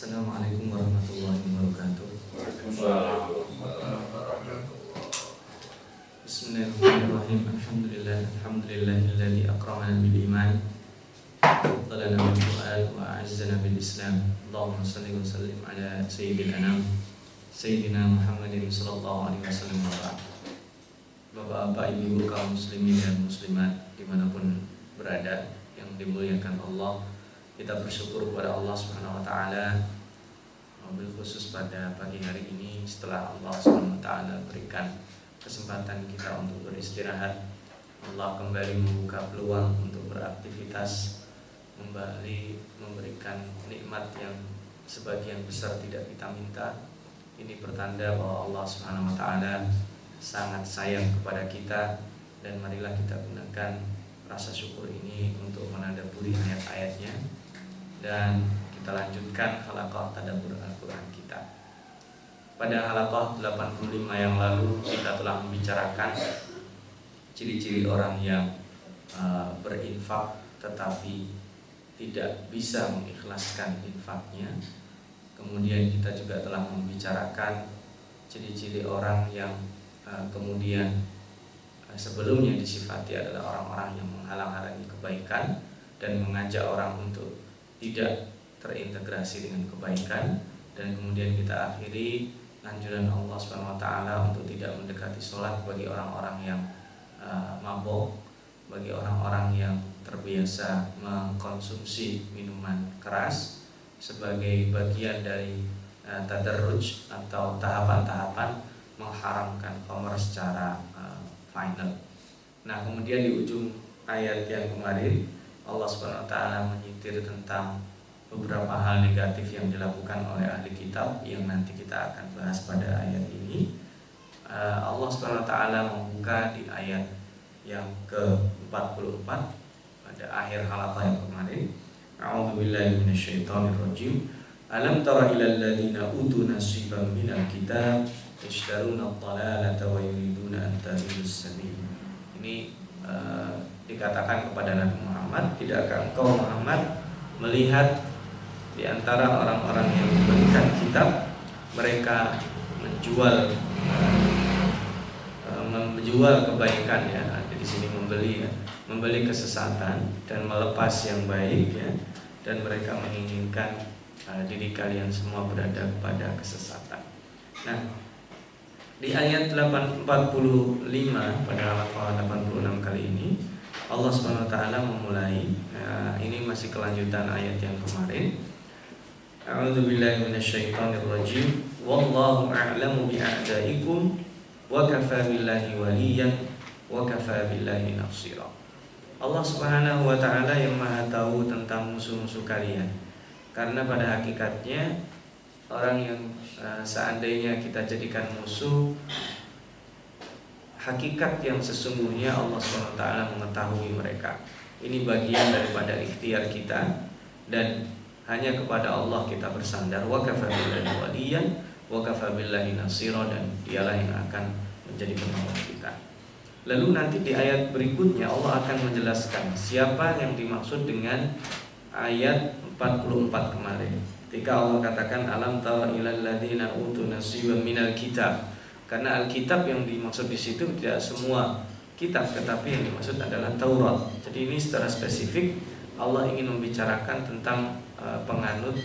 Assalamualaikum warahmatullahi wabarakatuh. Bismillahirrahmanirrahim. Alhamdulillah, alhamdulillahilladzi akramana bil iman. Fadlana bil Qur'an wa azzana bil Islam. Allahumma shalli wa sallim ala sayyidil anam. Sayyidina Muhammadin sallallahu alaihi wasallam. Bapak-bapak, ibu-ibu kaum muslimin dan muslimat di mana pun berada yang dimuliakan Allah kita bersyukur kepada Allah Subhanahu wa taala mobil khusus pada pagi hari ini setelah Allah taala berikan kesempatan kita untuk beristirahat. Allah kembali membuka peluang untuk beraktivitas kembali memberikan nikmat yang sebagian besar tidak kita minta. Ini pertanda bahwa Allah Subhanahu wa taala sangat sayang kepada kita dan marilah kita gunakan rasa syukur ini untuk menadaburi ayat-ayatnya. Dan kita lanjutkan halaqah tadabbur Al-Quran kita. Pada halaqah 85 yang lalu kita telah membicarakan ciri-ciri orang yang uh, berinfak tetapi tidak bisa mengikhlaskan infaknya. Kemudian kita juga telah membicarakan ciri-ciri orang yang uh, kemudian uh, sebelumnya disifati adalah orang-orang yang menghalang-halangi kebaikan dan mengajak orang untuk tidak terintegrasi dengan kebaikan dan kemudian kita akhiri anjuran Allah Subhanahu wa taala untuk tidak mendekati sholat bagi orang-orang yang uh, mabok, bagi orang-orang yang terbiasa mengkonsumsi minuman keras sebagai bagian dari uh, tadarruj atau tahapan-tahapan mengharamkan khamr secara uh, final. Nah, kemudian di ujung ayat yang kemarin Allah Subhanahu wa taala menyitir tentang beberapa hal negatif yang dilakukan oleh ahli kitab yang nanti kita akan bahas pada ayat ini. Eh, Allah taala membuka di ayat yang ke-44 pada akhir halaqah yang kemarin. A'udzubillahi minasyaitonirrajim. Alam tara ilal ladzina utu nasiban minal kitab yashtaruna ad-dalalata wa yuriduna an tahdilus sabil. Ini uh, dikatakan kepada Nabi Muhammad, tidakkah engkau Muhammad melihat di antara orang-orang yang diberikan kitab mereka menjual uh, menjual kebaikan ya. Di sini membeli ya membeli kesesatan dan melepas yang baik ya. Dan mereka menginginkan uh, diri kalian semua berada pada kesesatan. Nah di ayat 845 pada halaman 86 kali ini Allah Subhanahu wa taala memulai uh, ini masih kelanjutan ayat yang kemarin. A'udzu billahi minasyaitonir rajim. Wallahu a'lamu bi'a'daikum wa kafa billahi waliyan wa kafa billahi. Allah Subhanahu wa taala yang Maha tahu tentang musuh-musuh kalian. Karena pada hakikatnya orang yang uh, seandainya kita jadikan musuh hakikat yang sesungguhnya Allah SWT mengetahui mereka. Ini bagian daripada ikhtiar kita dan hanya kepada Allah kita bersandar. Wa kafabillahi waliyan wa kafabillahi nasira dan dialah yang akan menjadi penolong kita. Lalu nanti di ayat berikutnya Allah akan menjelaskan siapa yang dimaksud dengan ayat 44 kemarin. Ketika Allah katakan alam tara ilal ladzina utu nasiban minal kitab karena Alkitab yang dimaksud di situ tidak semua kitab, tetapi yang dimaksud adalah Taurat. Jadi ini secara spesifik Allah ingin membicarakan tentang penganut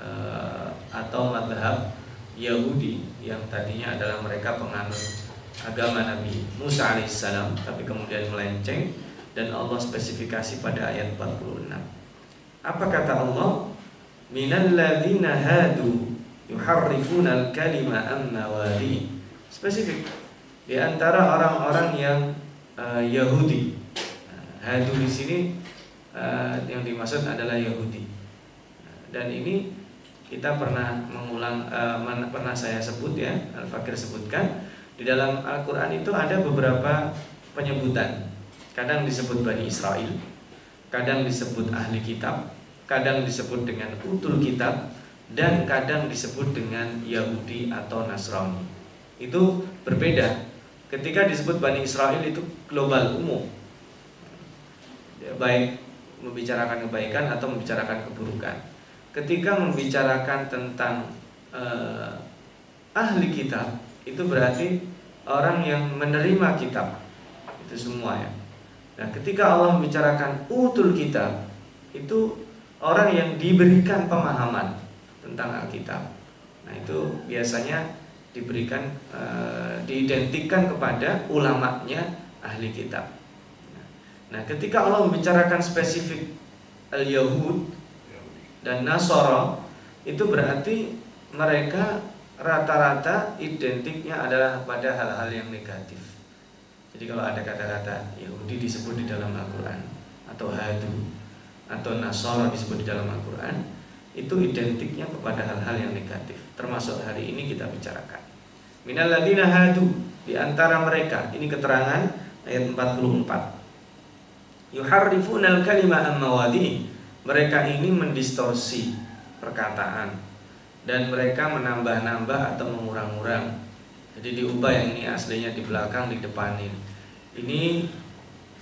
uh, atau madhab Yahudi yang tadinya adalah mereka penganut agama Nabi Musa alaihissalam, tapi kemudian melenceng dan Allah spesifikasi pada ayat 46. Apa kata Allah? Minal ladzina hadu yuharrifuna al-kalima an mawadi spesifik di antara orang-orang yang uh, Yahudi. Hadu di sini uh, yang dimaksud adalah Yahudi. Dan ini kita pernah mengulang uh, pernah saya sebut ya, Al-Fakir sebutkan di dalam Al-Qur'an itu ada beberapa penyebutan. Kadang disebut Bani Israel, kadang disebut ahli kitab, kadang disebut dengan utul kitab dan kadang disebut dengan Yahudi atau Nasrani itu berbeda. Ketika disebut Bani Israel itu global umum, baik membicarakan kebaikan atau membicarakan keburukan. Ketika membicarakan tentang uh, ahli kitab itu berarti orang yang menerima kitab itu semua ya. Nah, ketika Allah membicarakan utul kitab itu orang yang diberikan pemahaman tentang Alkitab. Nah, itu biasanya diberikan e, diidentikan kepada ulamanya ahli kitab. Nah, ketika Allah membicarakan spesifik al-Yahud dan Nasara itu berarti mereka rata-rata identiknya adalah pada hal-hal yang negatif. Jadi kalau ada kata-kata Yahudi disebut di dalam Al-Quran atau Hadu atau Nasara disebut di dalam Al-Quran itu identiknya kepada hal-hal yang negatif. Termasuk hari ini kita bicarakan. Minal ladina hadu di antara mereka ini keterangan ayat 44. Yuharrifuna al-kalima am Mereka ini mendistorsi perkataan dan mereka menambah-nambah atau mengurang-urang. Jadi diubah yang ini aslinya di belakang di depan ini. Ini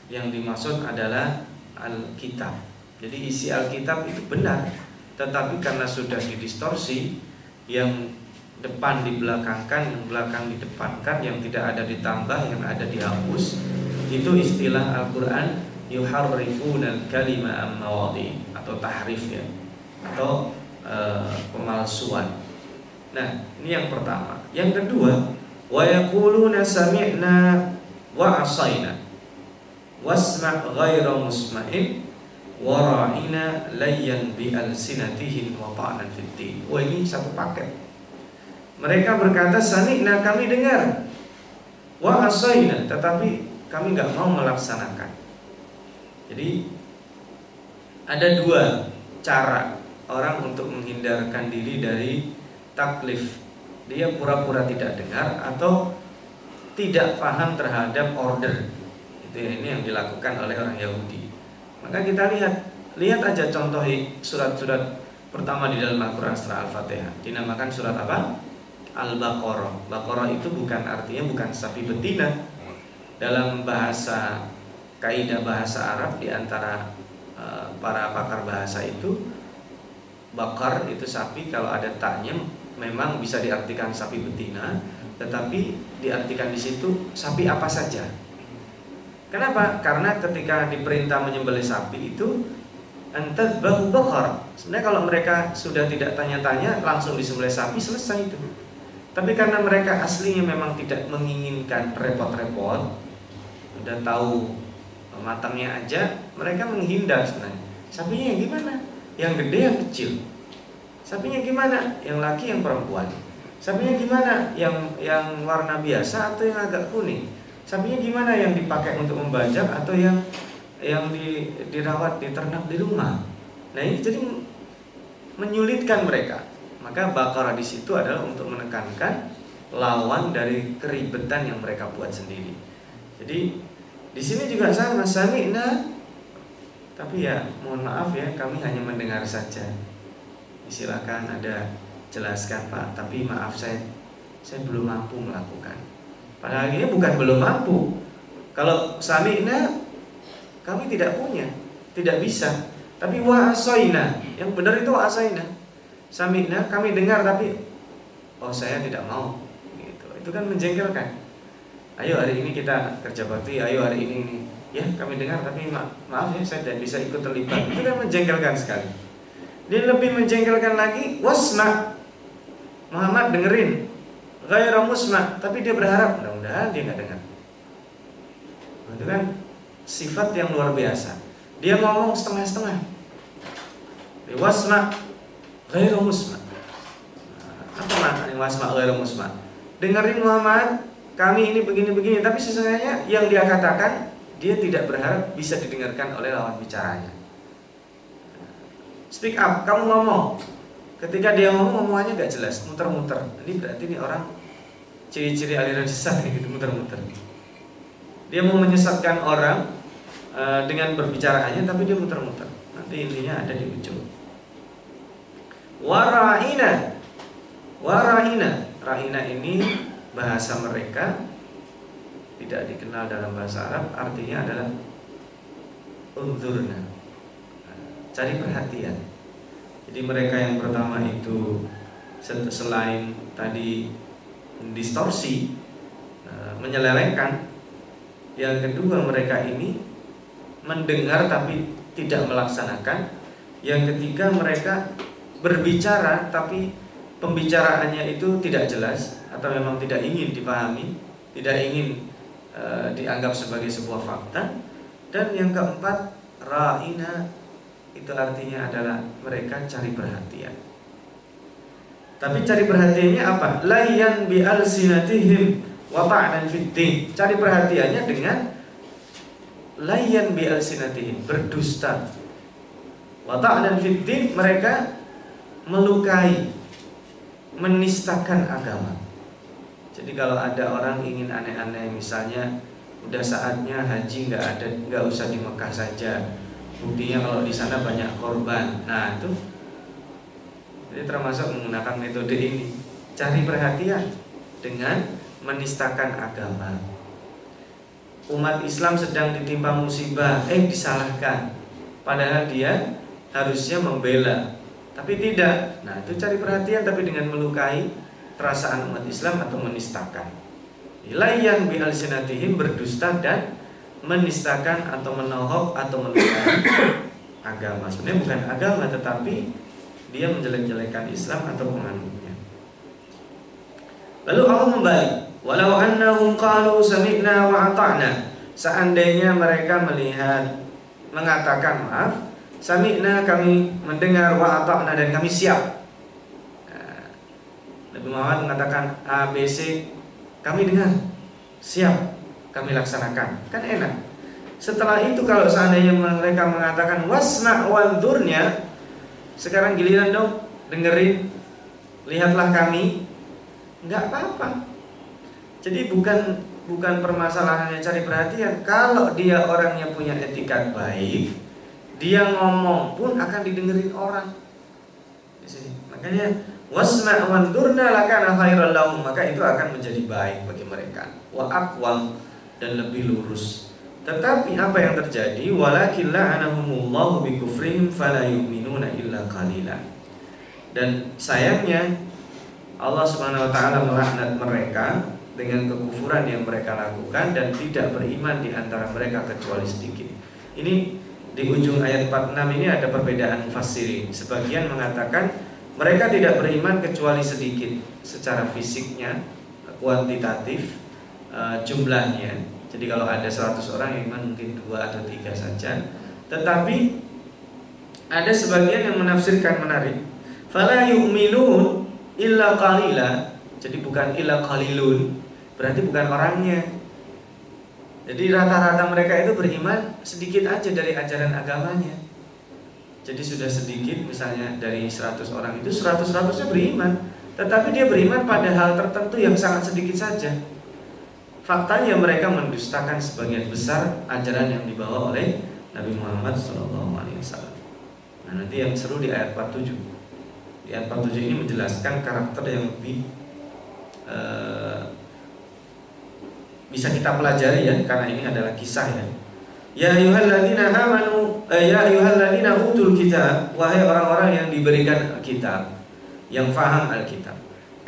yang dimaksud adalah Alkitab. Jadi isi Alkitab itu benar, tetapi karena sudah didistorsi, yang depan dibelakangkan, yang belakang didepankan, yang tidak ada ditambah, yang ada dihapus, itu istilah Al-Quran yuharrifuna al-kalima am atau tahrif ya atau e, pemalsuan. Nah, ini yang pertama. Yang kedua, wa yaquluna sami'na wa asaina wasma' ghaira musma'in wara'ina layyan bi alsinatihim wa ta'nan fid Wah ini satu paket. Mereka berkata sami'na kami dengar wa asaina tetapi kami nggak mau melaksanakan. Jadi ada dua cara orang untuk menghindarkan diri dari taklif. Dia pura-pura tidak dengar atau tidak paham terhadap order. Itu ini yang dilakukan oleh orang Yahudi. Maka kita lihat, lihat aja contoh surat-surat pertama di dalam Al-Quran setelah Al-Fatihah. Dinamakan surat apa? Al-Baqarah. Baqarah itu bukan artinya bukan sapi betina. Dalam bahasa kaidah bahasa Arab di antara uh, para pakar bahasa itu bakar itu sapi kalau ada taknya memang bisa diartikan sapi betina, tetapi diartikan di situ sapi apa saja Kenapa? Karena ketika diperintah menyembelih sapi itu antat bahu bakar. Sebenarnya kalau mereka sudah tidak tanya-tanya langsung disembelih sapi selesai itu. Tapi karena mereka aslinya memang tidak menginginkan repot-repot, udah tahu matangnya aja, mereka menghindar sebenarnya. Sapinya yang gimana? Yang gede yang kecil. Sapinya gimana? Yang laki yang perempuan. Sapinya gimana? Yang yang warna biasa atau yang agak kuning? Sapinya gimana yang dipakai untuk membajak atau yang yang di, dirawat di ternak di rumah? Nah ini jadi menyulitkan mereka. Maka bakara di situ adalah untuk menekankan lawan dari keribetan yang mereka buat sendiri. Jadi di sini juga sama sami'na tapi ya mohon maaf ya kami hanya mendengar saja. Silakan ada jelaskan Pak, tapi maaf saya saya belum mampu melakukan. Padahal ini bukan belum mampu. Kalau sami'na kami tidak punya, tidak bisa. Tapi wa asoina, yang benar itu wa asoina. Sami'na kami dengar tapi oh saya tidak mau. Gitu. Itu kan menjengkelkan. Ayo hari ini kita kerja bakti, ayo hari ini ini. Ya kami dengar tapi ma maaf ya saya tidak bisa ikut terlibat. Itu kan menjengkelkan sekali. Dia lebih menjengkelkan lagi wasna. Muhammad dengerin Gairah musma, tapi dia berharap mudah-mudahan dia nggak dengar. Itu kan sifat yang luar biasa. Dia ngomong setengah-setengah. Wasma gairah musma. Apa maknanya wasma gairah musma? Dengerin Muhammad, kami ini begini-begini, tapi sesungguhnya yang dia katakan dia tidak berharap bisa didengarkan oleh lawan bicaranya. Speak up, kamu ngomong, Ketika dia ngomong ngomongannya gak jelas, muter-muter. Ini berarti ini orang ciri-ciri aliran sesat gitu, muter-muter. Dia mau menyesatkan orang uh, dengan berbicaraannya, tapi dia muter-muter. Nanti intinya ada di ujung. Warahina, warahina, rahina ini bahasa mereka tidak dikenal dalam bahasa Arab, artinya adalah unzurna, cari perhatian. Jadi mereka yang pertama itu selain tadi distorsi eh, menyelewengkan yang kedua mereka ini mendengar tapi tidak melaksanakan. Yang ketiga mereka berbicara tapi pembicaraannya itu tidak jelas atau memang tidak ingin dipahami tidak ingin e, dianggap sebagai sebuah fakta. Dan yang keempat ra'ina itu artinya adalah mereka cari perhatian. Tapi cari perhatiannya apa? Layan bi alsinatihim wa ta'nan fiddin cari perhatiannya dengan layan bi alsinatihim berdusta. Wa ta'nan mereka melukai menistakan agama. Jadi kalau ada orang ingin aneh-aneh misalnya udah saatnya haji nggak ada nggak usah di Mekah saja. Buktinya kalau di sana banyak korban. Nah itu jadi termasuk menggunakan metode ini. Cari perhatian dengan menistakan agama. Umat Islam sedang ditimpa musibah eh disalahkan. Padahal dia harusnya membela tapi tidak nah itu cari perhatian tapi dengan melukai perasaan umat Islam atau menistakan. Ilayan bi alsinatihim berdusta dan menistakan atau menohok atau menukai agama. Sebenarnya bukan agama tetapi dia menjelek-jelekan Islam atau penganutnya. Lalu Allah membalik, walau annahum qalu sami'na wa ata'na. Seandainya mereka melihat mengatakan maaf, sami'na kami mendengar wa ata'na dan kami siap. Nabi Muhammad mengatakan A, B, C Kami dengar. Siap kami laksanakan. Kan enak. Setelah itu kalau seandainya mereka mengatakan Wasna wandurnya Sekarang giliran dong Dengerin Lihatlah kami. Enggak apa-apa. Jadi bukan bukan permasalahannya cari perhatian. Kalau dia orangnya punya etikat baik Dia ngomong pun akan didengerin orang. Makanya wasma wandurna lakana khairal lahum. Maka itu akan menjadi baik bagi mereka. Wa aqwam dan lebih lurus. Tetapi apa yang terjadi? Walakin la'anahumullahu bikufrihim fala yu'minuna illa qalila dan sayangnya Allah Subhanahu wa taala melaknat mereka dengan kekufuran yang mereka lakukan dan tidak beriman di antara mereka kecuali sedikit. Ini di ujung ayat 46 ini ada perbedaan fasirin. Sebagian mengatakan mereka tidak beriman kecuali sedikit secara fisiknya, kuantitatif, uh, jumlahnya. Jadi kalau ada 100 orang yang iman mungkin dua atau tiga saja. Tetapi ada sebagian yang menafsirkan menarik. Fala yu'minun illa qalila. Jadi bukan illa qalilun. Berarti bukan orangnya. Jadi rata-rata mereka itu beriman sedikit aja dari ajaran agamanya. Jadi sudah sedikit misalnya dari 100 orang itu 100-100nya beriman. Tetapi dia beriman pada hal tertentu yang sangat sedikit saja. Faktanya mereka mendustakan sebagian besar ajaran yang dibawa oleh Nabi Muhammad SAW Nah nanti yang seru di ayat 47 Di ayat 47 ini menjelaskan karakter yang lebih uh, Bisa kita pelajari ya Karena ini adalah kisah ya Ya ayyuhalladzina amanu eh, ya ayyuhalladzina utul kitab wahai orang-orang yang diberikan kitab yang faham Alkitab.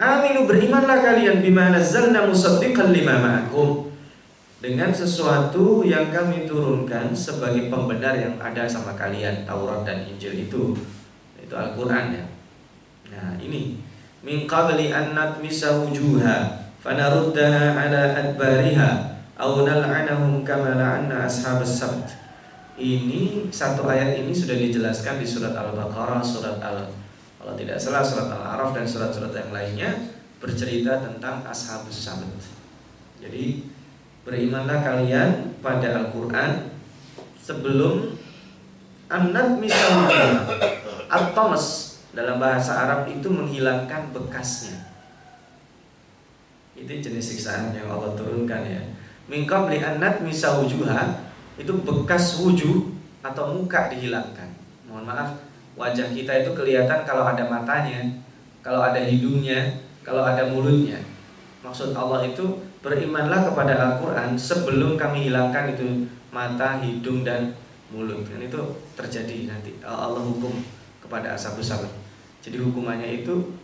Aminu berimanlah kalian bima nazzalna musaddiqan lima ma'akum dengan sesuatu yang kami turunkan sebagai pembenar yang ada sama kalian Taurat dan Injil itu itu Al-Qur'an ya. Nah, ini min qabli an natmisa wujuha fanaruddaha ala adbariha au nal'anahum kama la'anna ashabas sabt. Ini satu ayat ini sudah dijelaskan di surat Al-Baqarah, surat Al kalau tidak salah surat Al-Araf dan surat-surat yang lainnya bercerita tentang ashabus sabt. Jadi berimanlah kalian pada Al-Qur'an sebelum annat misalnya atau dalam bahasa Arab itu menghilangkan bekasnya. Itu jenis siksaan yang Allah turunkan ya min qabli annat misa wujuha itu bekas wujud atau muka dihilangkan. Mohon maaf, wajah kita itu kelihatan kalau ada matanya, kalau ada hidungnya, kalau ada mulutnya. Maksud Allah itu berimanlah kepada Al-Qur'an sebelum kami hilangkan itu mata, hidung dan mulut. Dan itu terjadi nanti Allah hukum kepada ashabus sabut. Jadi hukumannya itu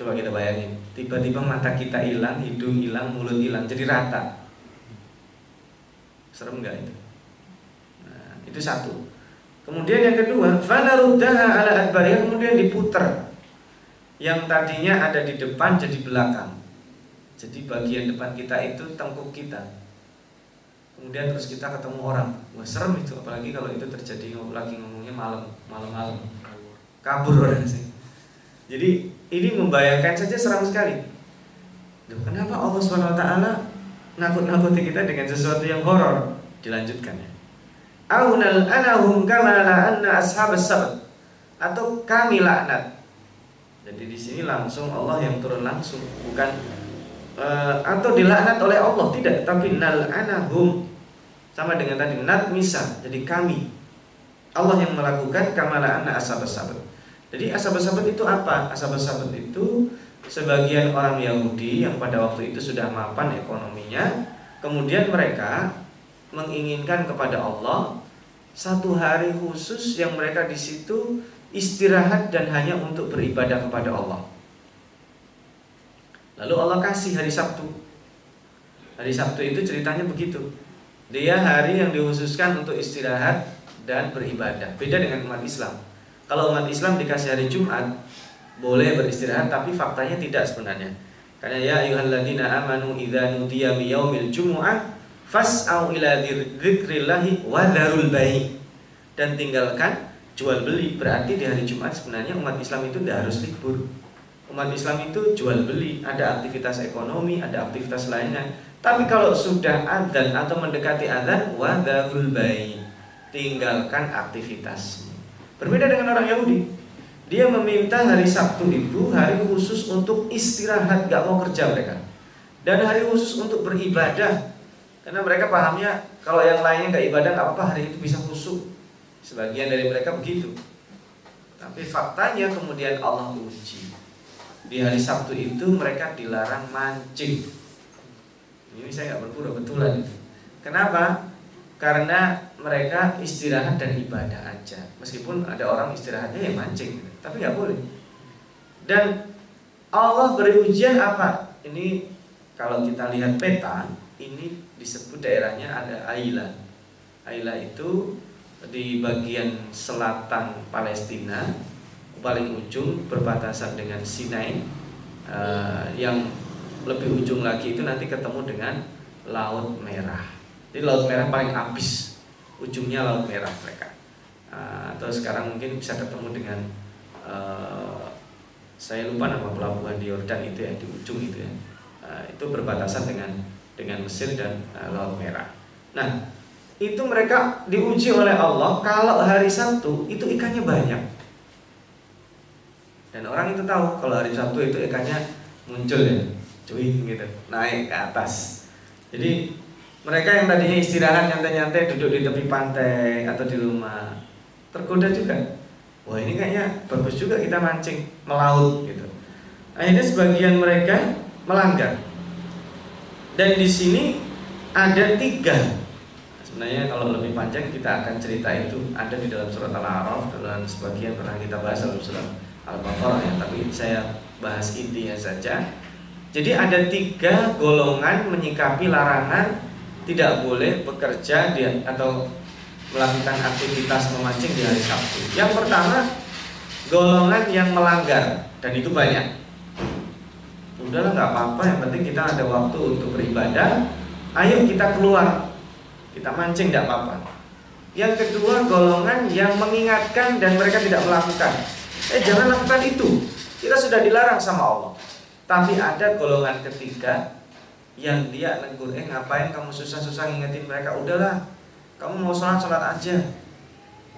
coba kita bayangin, tiba-tiba mata kita hilang, hidung hilang, mulut hilang, jadi rata. Serem nggak itu? Nah, itu satu. Kemudian yang kedua, fanaruddaha ala adbariha kemudian diputar. Yang tadinya ada di depan jadi belakang. Jadi bagian depan kita itu tengkuk kita kemudian terus kita ketemu orang wah serem itu apalagi kalau itu terjadi lagi ngomongnya malam malam-malam kabur orang sih jadi ini membayangkan saja seram sekali. Duh, kenapa Allah swt nakut-nakuti kita dengan sesuatu yang horor? Dilanjutkan ya. Aunal anahum kama la'anna ashabas sabat atau kami laknat. Jadi di sini langsung Allah yang turun langsung bukan uh, atau dilaknat oleh Allah. Tidak tapi nal anahum. Sama dengan tadi nat misa jadi kami. Allah yang melakukan kamala anak asab sabat jadi asab sabat itu apa asab sabat itu sebagian orang Yahudi yang pada waktu itu sudah mapan ekonominya kemudian mereka menginginkan kepada Allah satu hari khusus yang mereka di situ istirahat dan hanya untuk beribadah kepada Allah. Lalu Allah kasih hari Sabtu. Hari Sabtu itu ceritanya begitu. Dia hari yang dikhususkan untuk istirahat dan beribadah. Beda dengan umat Islam. Kalau umat Islam dikasih hari Jumat, boleh beristirahat tapi faktanya tidak sebenarnya. Karena ya ayyuhalladzina amanu idza nudiya yaumil jumu'ah fas'au ila dzikrillahi wa dzarul bai' dan tinggalkan jual beli. Berarti di hari Jumat sebenarnya umat Islam itu tidak harus libur. Umat Islam itu jual beli. Ada aktivitas ekonomi ada aktivitas lainnya. Tapi kalau sudah adzan atau mendekati adzan wadahul bayi. Tinggalkan aktivitas. Berbeda dengan orang Yahudi. Dia meminta hari Sabtu itu hari khusus untuk istirahat, gak mau kerja mereka. Dan hari khusus untuk beribadah. Karena mereka pahamnya kalau yang lainnya gak ibadah gak apa-apa hari itu bisa khusus. Sebagian dari mereka begitu. Tapi faktanya kemudian Allah uji. Di hari Sabtu itu mereka dilarang mancing ini saya nggak berpura betulan. Kenapa? Karena mereka istirahat dan ibadah aja. Meskipun ada orang istirahatnya yang mancing, tapi nggak boleh. Dan Allah beri ujian apa? Ini kalau kita lihat peta, ini disebut daerahnya ada Aila. Aila itu di bagian selatan Palestina, paling ujung berbatasan dengan Sinai, uh, yang lebih ujung lagi itu nanti ketemu dengan laut merah. Jadi laut merah paling habis ujungnya laut merah mereka. Uh, atau sekarang mungkin bisa ketemu dengan uh, saya lupa nama pelabuhan di Yordan itu ya di ujung itu ya. Uh, itu berbatasan dengan dengan Mesir dan uh, laut merah. Nah itu mereka diuji oleh Allah kalau hari Sabtu itu ikannya banyak. Dan orang itu tahu kalau hari Sabtu itu ikannya muncul ya cuy gitu naik ke atas jadi mereka yang tadinya istirahat nyantai-nyantai duduk di tepi pantai atau di rumah. Tergoda juga. Wah ini kayaknya bagus juga kita mancing melaut gitu. Akhirnya sebagian mereka melanggar. Dan di sini ada tiga. Sebenarnya kalau lebih panjang kita akan cerita itu. Ada di dalam surat al-araf dalam sebagian pernah kita bahas dalam surat al-baqarah ya tapi saya bahas intinya saja. Jadi ada tiga golongan menyikapi larangan tidak boleh bekerja di, atau melakukan aktivitas memancing di hari Sabtu. Yang pertama, golongan yang melanggar dan itu banyak. Udahlah nggak apa-apa, yang penting kita ada waktu untuk beribadah. Ayo kita keluar, kita mancing tidak apa-apa. Yang kedua, golongan yang mengingatkan dan mereka tidak melakukan. Eh jangan lakukan itu. Kita sudah dilarang sama Allah. Tapi ada golongan ketiga yang dia negur, eh ngapain kamu susah-susah ngingetin mereka? Udahlah, kamu mau sholat sholat aja.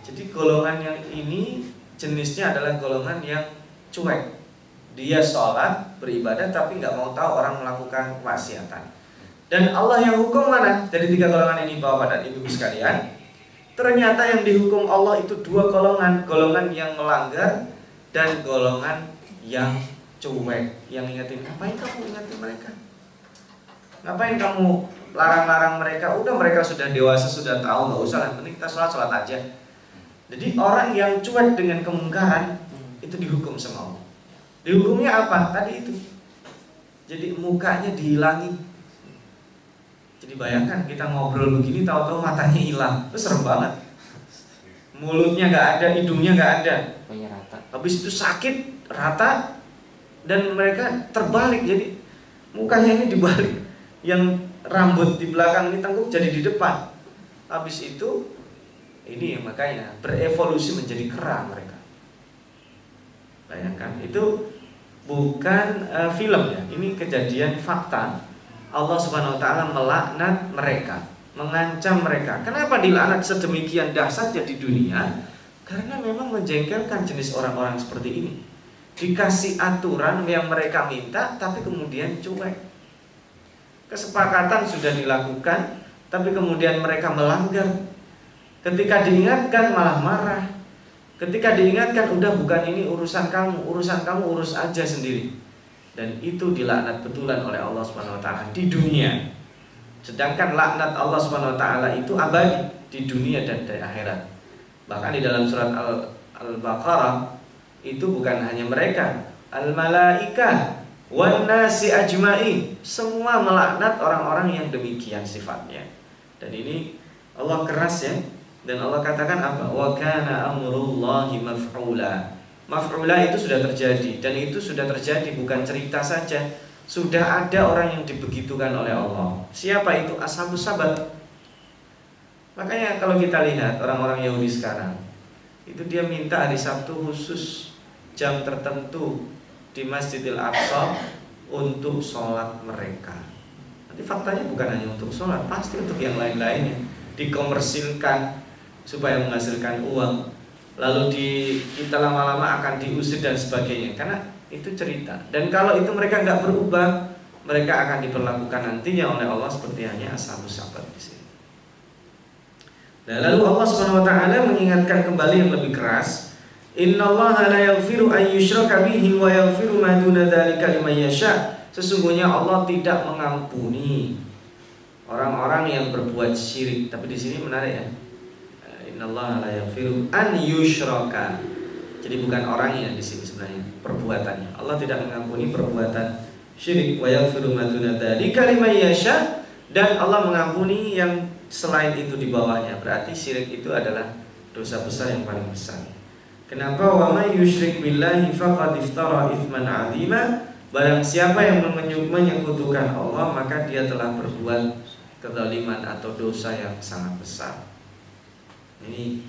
Jadi golongan yang ini jenisnya adalah golongan yang cuek. Dia sholat beribadah tapi nggak mau tahu orang melakukan kemaksiatan. Dan Allah yang hukum mana? Jadi tiga golongan ini bapak dan ibu sekalian. Ternyata yang dihukum Allah itu dua golongan, golongan yang melanggar dan golongan yang cuek yang ingetin ngapain kamu ingetin mereka ngapain kamu larang-larang mereka udah mereka sudah dewasa sudah tahu nggak usah lah penting kita sholat sholat aja Jadi orang yang cuek dengan kemungkaran itu dihukum sama Allah. Dihukumnya apa? Tadi itu. Jadi mukanya dihilangin. Jadi bayangkan kita ngobrol begini tahu-tahu matanya hilang. Itu serem banget. Mulutnya nggak ada, hidungnya nggak ada. rata. Habis itu sakit rata dan mereka terbalik jadi mukanya ini dibalik. Yang rambut di belakang ini tengkuk jadi di depan. Habis itu ini makanya berevolusi menjadi kera mereka. Bayangkan itu bukan uh, film ya, ini kejadian fakta. Allah Subhanahu wa taala melaknat mereka, mengancam mereka. Kenapa dilaknat sedemikian dahsyatnya di dunia? Karena memang menjengkelkan jenis orang-orang seperti ini. Dikasih aturan yang mereka minta tapi kemudian cuek. Kesepakatan sudah dilakukan tapi kemudian mereka melanggar Ketika diingatkan malah marah. Ketika diingatkan udah bukan ini urusan kamu, urusan kamu urus aja sendiri. Dan itu dilaknat betulan oleh Allah Subhanahu wa taala di dunia. Sedangkan laknat Allah Subhanahu wa taala itu abadi di dunia dan di akhirat. Bahkan di dalam surat Al-Baqarah itu bukan hanya mereka, al-malaikah wan nasi ajma'i, semua melaknat orang-orang yang demikian sifatnya. Dan ini Allah keras ya dan Allah katakan apa? Wa kana amrullahi maf'ula. Maf'ula itu sudah terjadi dan itu sudah terjadi bukan cerita saja. Sudah ada orang yang dibegitukan oleh Allah. Siapa itu? Ashabus sabat. Makanya kalau kita lihat orang-orang Yahudi sekarang, itu dia minta hari Sabtu khusus jam tertentu di Masjidil Aqsa untuk sholat mereka. Nanti faktanya bukan hanya untuk sholat, pasti untuk yang lain-lainnya. Dikomersilkan, supaya menghasilkan uang lalu di kita lama-lama akan diusir dan sebagainya karena itu cerita dan kalau itu mereka nggak berubah mereka akan diperlakukan nantinya oleh Allah seperti hanya asal sabat di sini. Nah, lalu Allah Subhanahu wa taala mengingatkan kembali yang lebih keras, "Innallaha la yaghfiru an yushraka bihi wa yaghfiru ma duna dzalika liman yasha." Sesungguhnya Allah tidak mengampuni orang-orang yang berbuat syirik. Tapi di sini menarik ya innallaha la yaghfiru an yushraka. Jadi bukan orangnya di sini sebenarnya, perbuatannya. Allah tidak mengampuni perbuatan syirik wa yaghfiru ma duna dzalika liman yasha dan Allah mengampuni yang selain itu di bawahnya. Berarti syirik itu adalah dosa besar yang paling besar. Kenapa wa may yusyrik billahi faqad iftara itsman 'azima? Barang siapa yang menyekutukan Allah maka dia telah berbuat kezaliman atau dosa yang sangat besar. Ini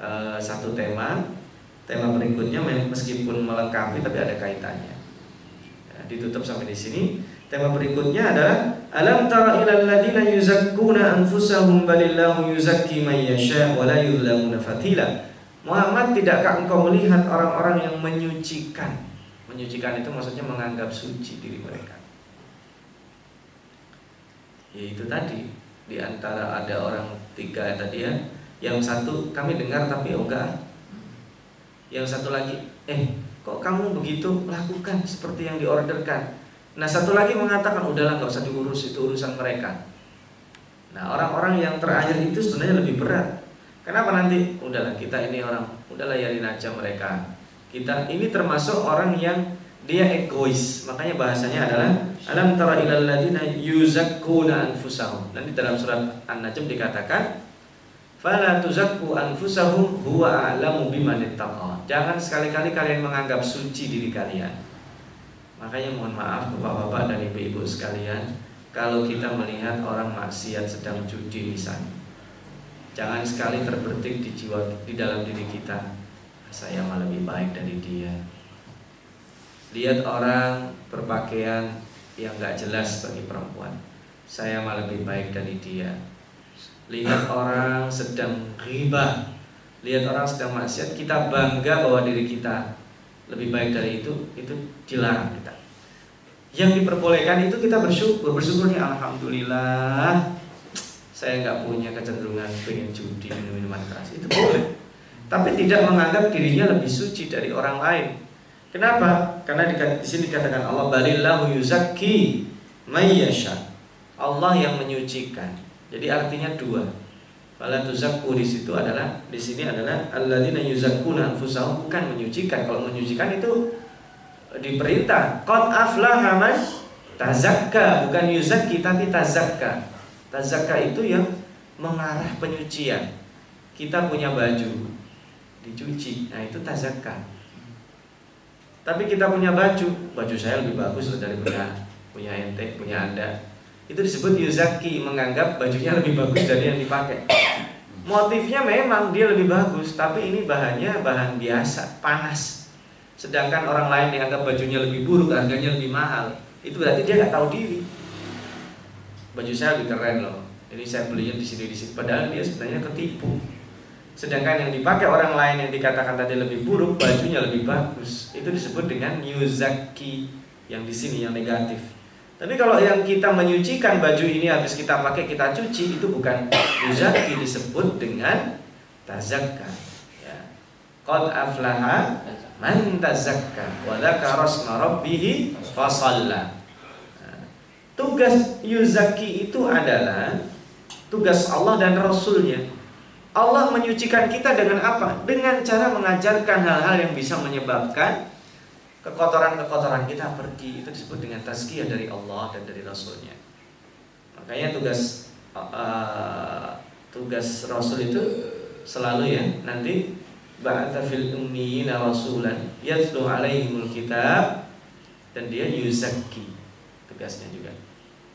uh, satu tema. Tema berikutnya meskipun melengkapi tapi ada kaitannya. Ya, ditutup sampai di sini. Tema berikutnya adalah alam tara ilal ladina yuzakkuna anfusahum balillahu yuzakki man yasha wa la yuzlamuna fatila. Muhammad tidakkah engkau melihat orang-orang yang menyucikan? Menyucikan itu maksudnya menganggap suci diri mereka. Yaitu tadi di antara ada orang tiga tadi ya yang satu kami dengar tapi oh enggak. Yang satu lagi, eh kok kamu begitu lakukan seperti yang diorderkan. Nah satu lagi mengatakan udahlah nggak usah diurus itu urusan mereka. Nah orang-orang yang terakhir itu sebenarnya lebih berat. Kenapa nanti? Udahlah kita ini orang, udahlah yarin aja mereka. Kita ini termasuk orang yang dia egois. Makanya bahasanya adalah alam tara ilal ladina yuzakkuna anfusahum. Nanti dalam surat An-Najm dikatakan Fala tuzakku anfusahum huwa a'lamu biman Jangan sekali-kali kalian menganggap suci diri kalian. Makanya mohon maaf Bapak-bapak dan Ibu-ibu sekalian, kalau kita melihat orang maksiat sedang judi misalnya. Jangan sekali terbertik di jiwa di dalam diri kita. Saya malah lebih baik dari dia. Lihat orang berpakaian yang gak jelas bagi perempuan. Saya malah lebih baik dari dia lihat orang sedang riba, lihat orang sedang maksiat, kita bangga bahwa diri kita lebih baik dari itu, itu dilarang kita. Yang diperbolehkan itu kita bersyukur, bersyukurnya alhamdulillah saya nggak punya kecenderungan pengen judi minum minuman keras itu boleh. Tapi tidak menganggap dirinya lebih suci dari orang lain. Kenapa? Karena di sini dikatakan Allah balillahu yuzakki mayyasha. Allah yang menyucikan. Jadi artinya dua. Fala tuzakku di situ adalah di sini adalah alladzina yuzakkuna anfusahum bukan menyucikan. Kalau menyucikan itu diperintah. Qad aflaha man tazakka, bukan yuzakki tapi tazakka. Tazakka itu yang mengarah penyucian. Kita punya baju dicuci. Nah, itu tazakka. Tapi kita punya baju, baju saya lebih bagus dari punya punya ente, punya Anda itu disebut yuzaki menganggap bajunya lebih bagus dari yang dipakai motifnya memang dia lebih bagus tapi ini bahannya bahan biasa panas sedangkan orang lain dianggap bajunya lebih buruk harganya lebih mahal itu berarti dia nggak tahu diri baju saya lebih keren loh ini saya belinya di sini di sini padahal dia sebenarnya ketipu sedangkan yang dipakai orang lain yang dikatakan tadi lebih buruk bajunya lebih bagus itu disebut dengan yuzaki yang di sini yang negatif tapi kalau yang kita menyucikan baju ini habis kita pakai kita cuci itu bukan muzaki disebut dengan tazakka. Ya. Qad aflaha man tazakka wa dzakara rabbih fasalla. Tugas yuzaki itu adalah tugas Allah dan Rasulnya. Allah menyucikan kita dengan apa? Dengan cara mengajarkan hal-hal yang bisa menyebabkan kekotoran-kekotoran kita pergi itu disebut dengan tazkiyah dari Allah dan dari Rasulnya makanya tugas uh, tugas Rasul itu selalu ya nanti ba'atha fil ummiyina rasulan yatlu alaihimul kitab dan dia yuzakki tugasnya juga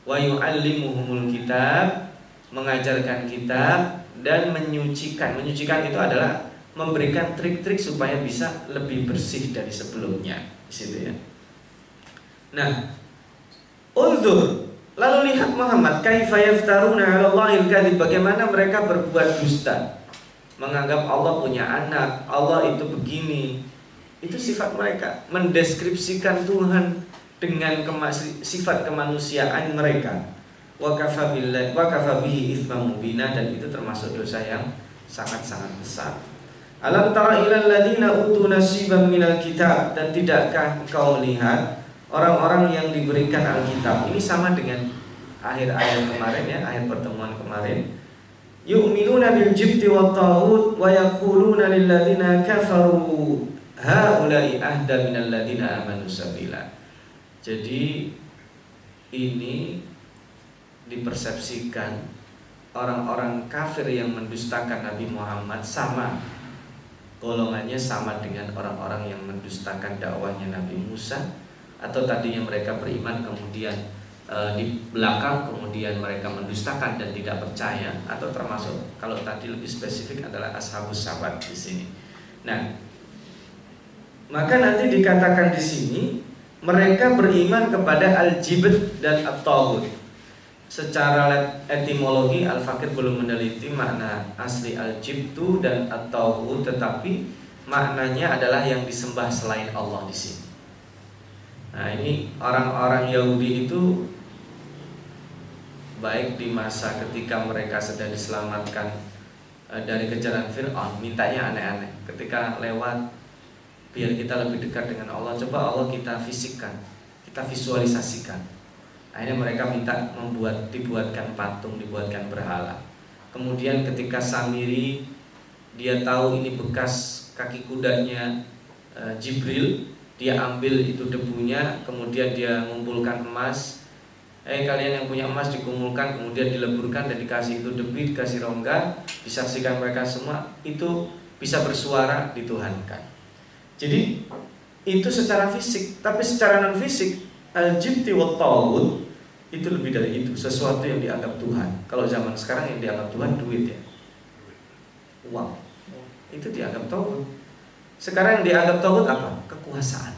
wa yu'allimuhumul kitab mengajarkan kitab dan menyucikan menyucikan itu adalah memberikan trik-trik supaya bisa lebih bersih dari sebelumnya di situ ya. Nah, Unzur Lalu lihat Muhammad kaifa 'ala Allahil kadhib bagaimana mereka berbuat dusta. Menganggap Allah punya anak, Allah itu begini. Itu sifat mereka, mendeskripsikan Tuhan dengan sifat kemanusiaan mereka. Wa kafa billahi wa kafa bihi mubina dan itu termasuk dosa yang sangat-sangat besar. Alam tara ilal ladina utu nasiban minal kitab dan tidakkah kau lihat orang-orang yang diberikan Alkitab ini sama dengan akhir ayat kemarin ya akhir pertemuan kemarin yu'minuna bil jibti wa taghut wa yaquluna lil ladina kafaru haula'i ahda minal ladina amanu sabila jadi ini dipersepsikan orang-orang kafir yang mendustakan Nabi Muhammad sama golongannya sama dengan orang-orang yang mendustakan dakwahnya Nabi Musa atau tadinya mereka beriman kemudian e, di belakang kemudian mereka mendustakan dan tidak percaya atau termasuk kalau tadi lebih spesifik adalah ashabus sabat di sini. Nah, maka nanti dikatakan di sini mereka beriman kepada al-jibt dan at-tawud secara etimologi Al-Fakir belum meneliti makna asli al-jibtu dan atau tetapi maknanya adalah yang disembah selain Allah di sini. Nah, ini orang-orang Yahudi itu baik di masa ketika mereka sedang diselamatkan eh, dari kejaran Fir'aun, mintanya aneh-aneh. Ketika lewat biar kita lebih dekat dengan Allah, coba Allah kita fisikkan, kita visualisasikan Akhirnya mereka minta membuat dibuatkan patung, dibuatkan berhala. Kemudian ketika Samiri dia tahu ini bekas kaki kudanya e, Jibril, dia ambil itu debunya, kemudian dia mengumpulkan emas. Eh kalian yang punya emas dikumpulkan, kemudian dileburkan dan dikasih itu debu, dikasih rongga, disaksikan mereka semua itu bisa bersuara dituhankan. Jadi itu secara fisik, tapi secara non fisik al-jibti wa tawud itu lebih dari itu, sesuatu yang dianggap Tuhan. Kalau zaman sekarang yang dianggap Tuhan duit ya. Uang. Itu dianggap tawud. Sekarang yang dianggap tawud apa? Kekuasaan.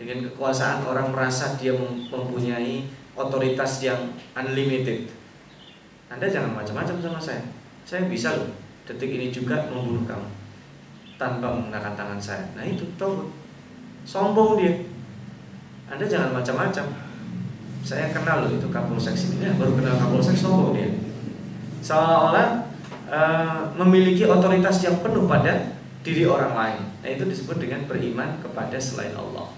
Dengan kekuasaan orang merasa dia mempunyai otoritas yang unlimited. Anda jangan macam-macam sama saya. Saya bisa loh detik ini juga membunuh kamu tanpa menggunakan tangan saya. Nah itu tawud. Sombong dia. Anda jangan macam-macam. Saya kenal loh itu Kapolsek sini, ya, baru kenal Kapolsek sombong dia. Seolah-olah uh, memiliki otoritas yang penuh pada diri orang lain. Nah itu disebut dengan beriman kepada selain Allah.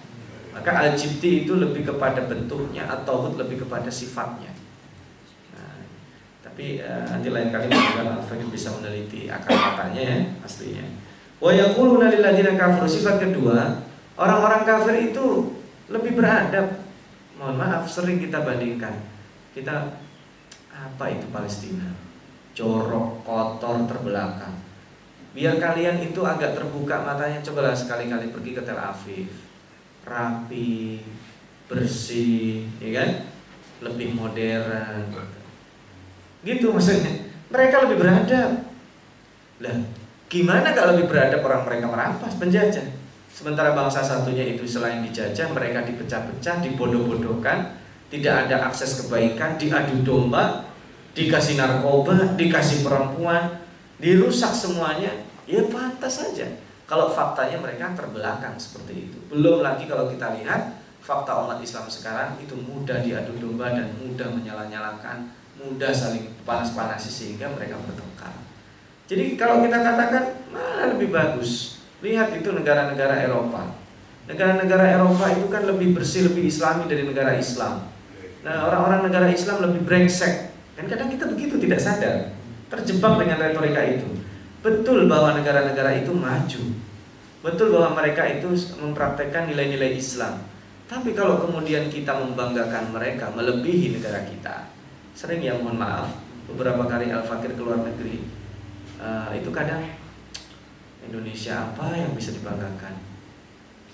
Maka al-jibti itu lebih kepada bentuknya atau lebih kepada sifatnya. Nah, Tapi uh, nanti lain kali Al-Fakir bisa meneliti akar katanya ya aslinya. Wa yaquluna lil ladzina kafaru sifat kedua, orang-orang kafir itu lebih beradab. Mohon maaf sering kita bandingkan. Kita apa itu Palestina? Jorok, kotor, terbelakang. Biar kalian itu agak terbuka matanya, cobalah sekali-kali pergi ke Tel Aviv. Rapi, bersih, ya kan? Lebih modern. Gitu maksudnya. Mereka lebih beradab. Lah, gimana kalau lebih beradab orang mereka merampas penjajah? Sementara bangsa satunya itu selain dijajah, mereka dipecah-pecah, dibodoh-bodohkan, tidak ada akses kebaikan, diadu domba, dikasih narkoba, dikasih perempuan, dirusak semuanya, ya pantas saja. Kalau faktanya mereka terbelakang seperti itu. Belum lagi kalau kita lihat fakta umat Islam sekarang itu mudah diadu domba dan mudah menyala-nyalakan, mudah saling panas-panasi sehingga mereka bertengkar. Jadi kalau kita katakan mana lebih bagus, Lihat itu negara-negara Eropa. Negara-negara Eropa itu kan lebih bersih, lebih islami dari negara Islam. Nah, orang-orang negara Islam lebih brengsek. Dan kadang kita begitu tidak sadar, terjebak dengan retorika itu. Betul bahwa negara-negara itu maju. Betul bahwa mereka itu mempraktekkan nilai-nilai Islam. Tapi kalau kemudian kita membanggakan mereka melebihi negara kita, sering ya mohon maaf, beberapa kali Al-Fakir keluar negeri, uh, itu kadang Indonesia apa yang bisa dibanggakan?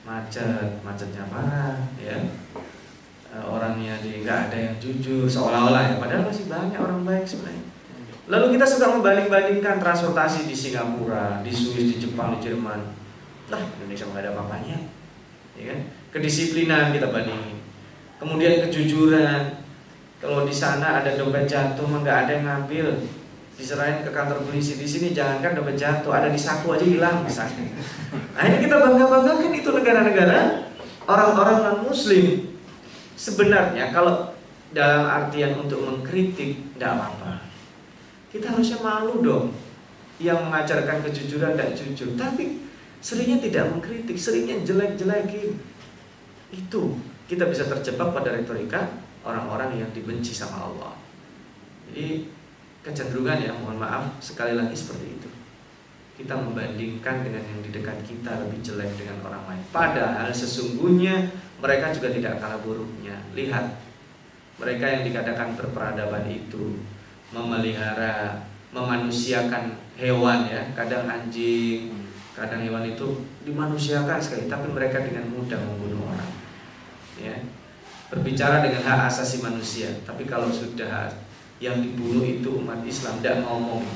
Macet macetnya parah ya? E, orangnya di nggak ada yang jujur seolah-olah ya. Padahal masih banyak orang baik sebenarnya. Lalu kita suka membanding-bandingkan transportasi di Singapura di Swiss di Jepang di Jerman. Lah Indonesia nggak ada apa-apanya ya kan? Kedisiplinan kita bandingin. Kemudian kejujuran. Kalau di sana ada dompet jatuh nggak ada yang ngambil diserahin ke kantor polisi. Di sini jangankan dompet jatuh ada di saku aja hilang misalnya. Nah ini kita bangga banggakan itu negara-negara orang-orang non muslim sebenarnya kalau dalam artian untuk mengkritik tidak apa-apa. Kita harusnya malu dong yang mengajarkan kejujuran dan jujur. Tapi seringnya tidak mengkritik seringnya jelek-jelekin. Itu kita bisa terjebak pada retorika orang-orang yang dibenci sama Allah. Jadi kecenderungan ya mohon maaf sekali lagi seperti itu. Kita membandingkan dengan yang di dekat kita lebih jelek dengan orang lain. Padahal sesungguhnya mereka juga tidak kalah buruknya. Lihat mereka yang dikatakan berperadaban itu memelihara memanusiakan hewan ya. Kadang anjing kadang hewan itu dimanusiakan sekali tapi mereka dengan mudah membunuh orang ya. Berbicara dengan hak asasi manusia tapi kalau sudah yang dibunuh itu umat Islam tidak ngomong.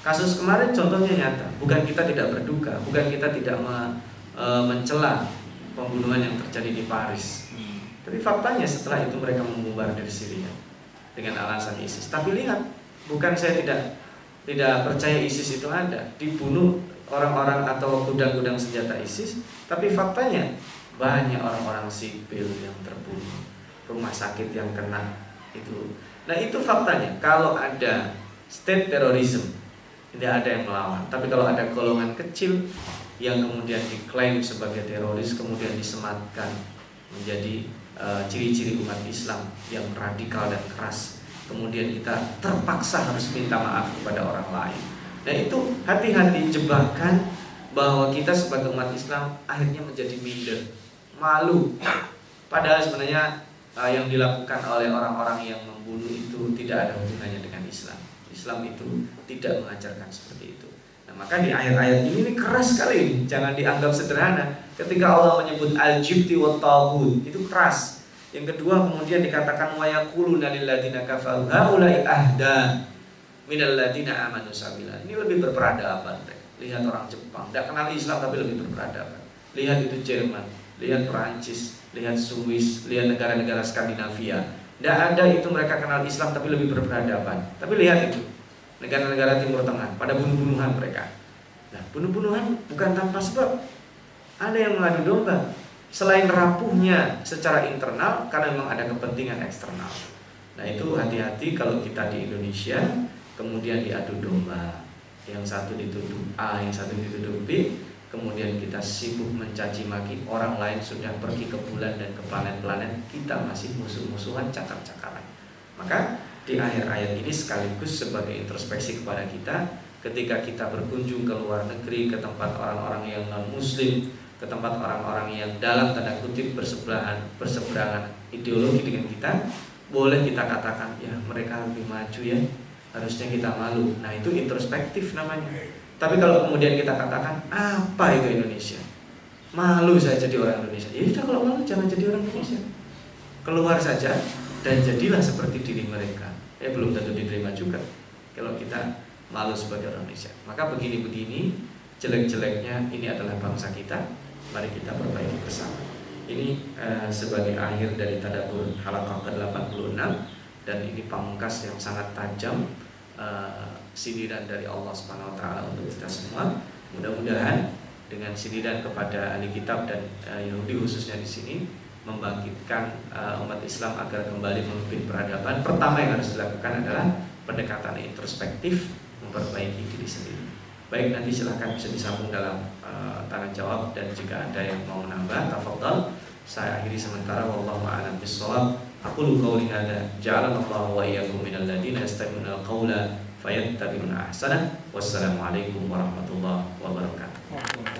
Kasus kemarin contohnya nyata bukan kita tidak berduka bukan kita tidak me, e, mencela pembunuhan yang terjadi di Paris. Tapi faktanya setelah itu mereka dari Syria dengan alasan ISIS. Tapi lihat bukan saya tidak tidak percaya ISIS itu ada dibunuh orang-orang atau gudang-gudang senjata ISIS tapi faktanya banyak orang-orang sipil yang terbunuh rumah sakit yang kena itu Nah itu faktanya. Kalau ada state terrorism, tidak ada yang melawan. Tapi kalau ada golongan kecil yang kemudian diklaim sebagai teroris, kemudian disematkan menjadi eh, ciri-ciri uh, umat Islam yang radikal dan keras, kemudian kita terpaksa harus minta maaf kepada orang lain. Nah itu hati-hati jebakan bahwa kita sebagai umat Islam akhirnya menjadi minder, malu. Padahal sebenarnya uh, yang dilakukan oleh orang-orang yang membunuh itu tidak ada hubungannya dengan Islam. Islam itu tidak mengajarkan seperti itu. Nah, maka di ayat-ayat ini, ini keras sekali, jangan dianggap sederhana. Ketika Allah menyebut al-jibti wa tawud, itu keras. Yang kedua kemudian dikatakan wa yaquluna lil ladzina kafaru haula'i ahda minal ladzina amanu sabila. Ini lebih berperadaban. Lihat orang Jepang, tidak kenal Islam tapi lebih berperadaban. Lihat itu Jerman, lihat Perancis, lihat Swiss, lihat negara-negara Skandinavia. Tidak ada itu mereka kenal Islam tapi lebih berperadaban. Tapi lihat itu negara-negara Timur Tengah pada bunuh-bunuhan mereka. Nah, bunuh-bunuhan bukan tanpa sebab. Ada yang mengadu domba. Selain rapuhnya secara internal karena memang ada kepentingan eksternal. Nah, itu hati-hati kalau kita di Indonesia kemudian diadu domba. Yang satu dituduh A, yang satu dituduh B, kemudian kita sibuk mencaci maki orang lain sudah pergi ke bulan dan ke planet-planet kita masih musuh-musuhan cakar-cakaran. Maka di akhir ayat ini sekaligus sebagai introspeksi kepada kita ketika kita berkunjung ke luar negeri ke tempat orang-orang yang non muslim ke tempat orang-orang yang dalam tanda kutip bersebelahan berseberangan ideologi dengan kita boleh kita katakan ya mereka lebih maju ya harusnya kita malu. Nah itu introspektif namanya tapi kalau kemudian kita katakan apa itu Indonesia? Malu saya jadi orang Indonesia. Ya sudah kalau malu jangan jadi orang Indonesia. Keluar saja dan jadilah seperti diri mereka. Ya belum tentu diterima juga kalau kita malu sebagai orang Indonesia. Maka begini-begini jelek-jeleknya ini adalah bangsa kita. Mari kita perbaiki bersama. Ini eh, sebagai akhir dari tadabur halakah ke-86 dan ini pamungkas yang sangat tajam eh, sindiran dari Allah Subhanahu wa taala untuk kita semua mudah-mudahan dengan sindiran kepada ahli kitab dan eh, Yahudi khususnya di sini membangkitkan uh, umat Islam agar kembali memimpin peradaban, pertama yang harus dilakukan adalah pendekatan introspektif, memperbaiki diri sendiri. Baik, nanti silahkan bisa disambung dalam uh, tanya jawab dan jika ada yang mau menambah, tafadhal. Saya akhiri sementara wallahu a'lam bishawab. Aku lu qauli hadza ja'alallahu wa iyyakum minal ladzina yastami'una al-qawla fayattabi'una ahsana. Wassalamualaikum warahmatullahi wabarakatuh.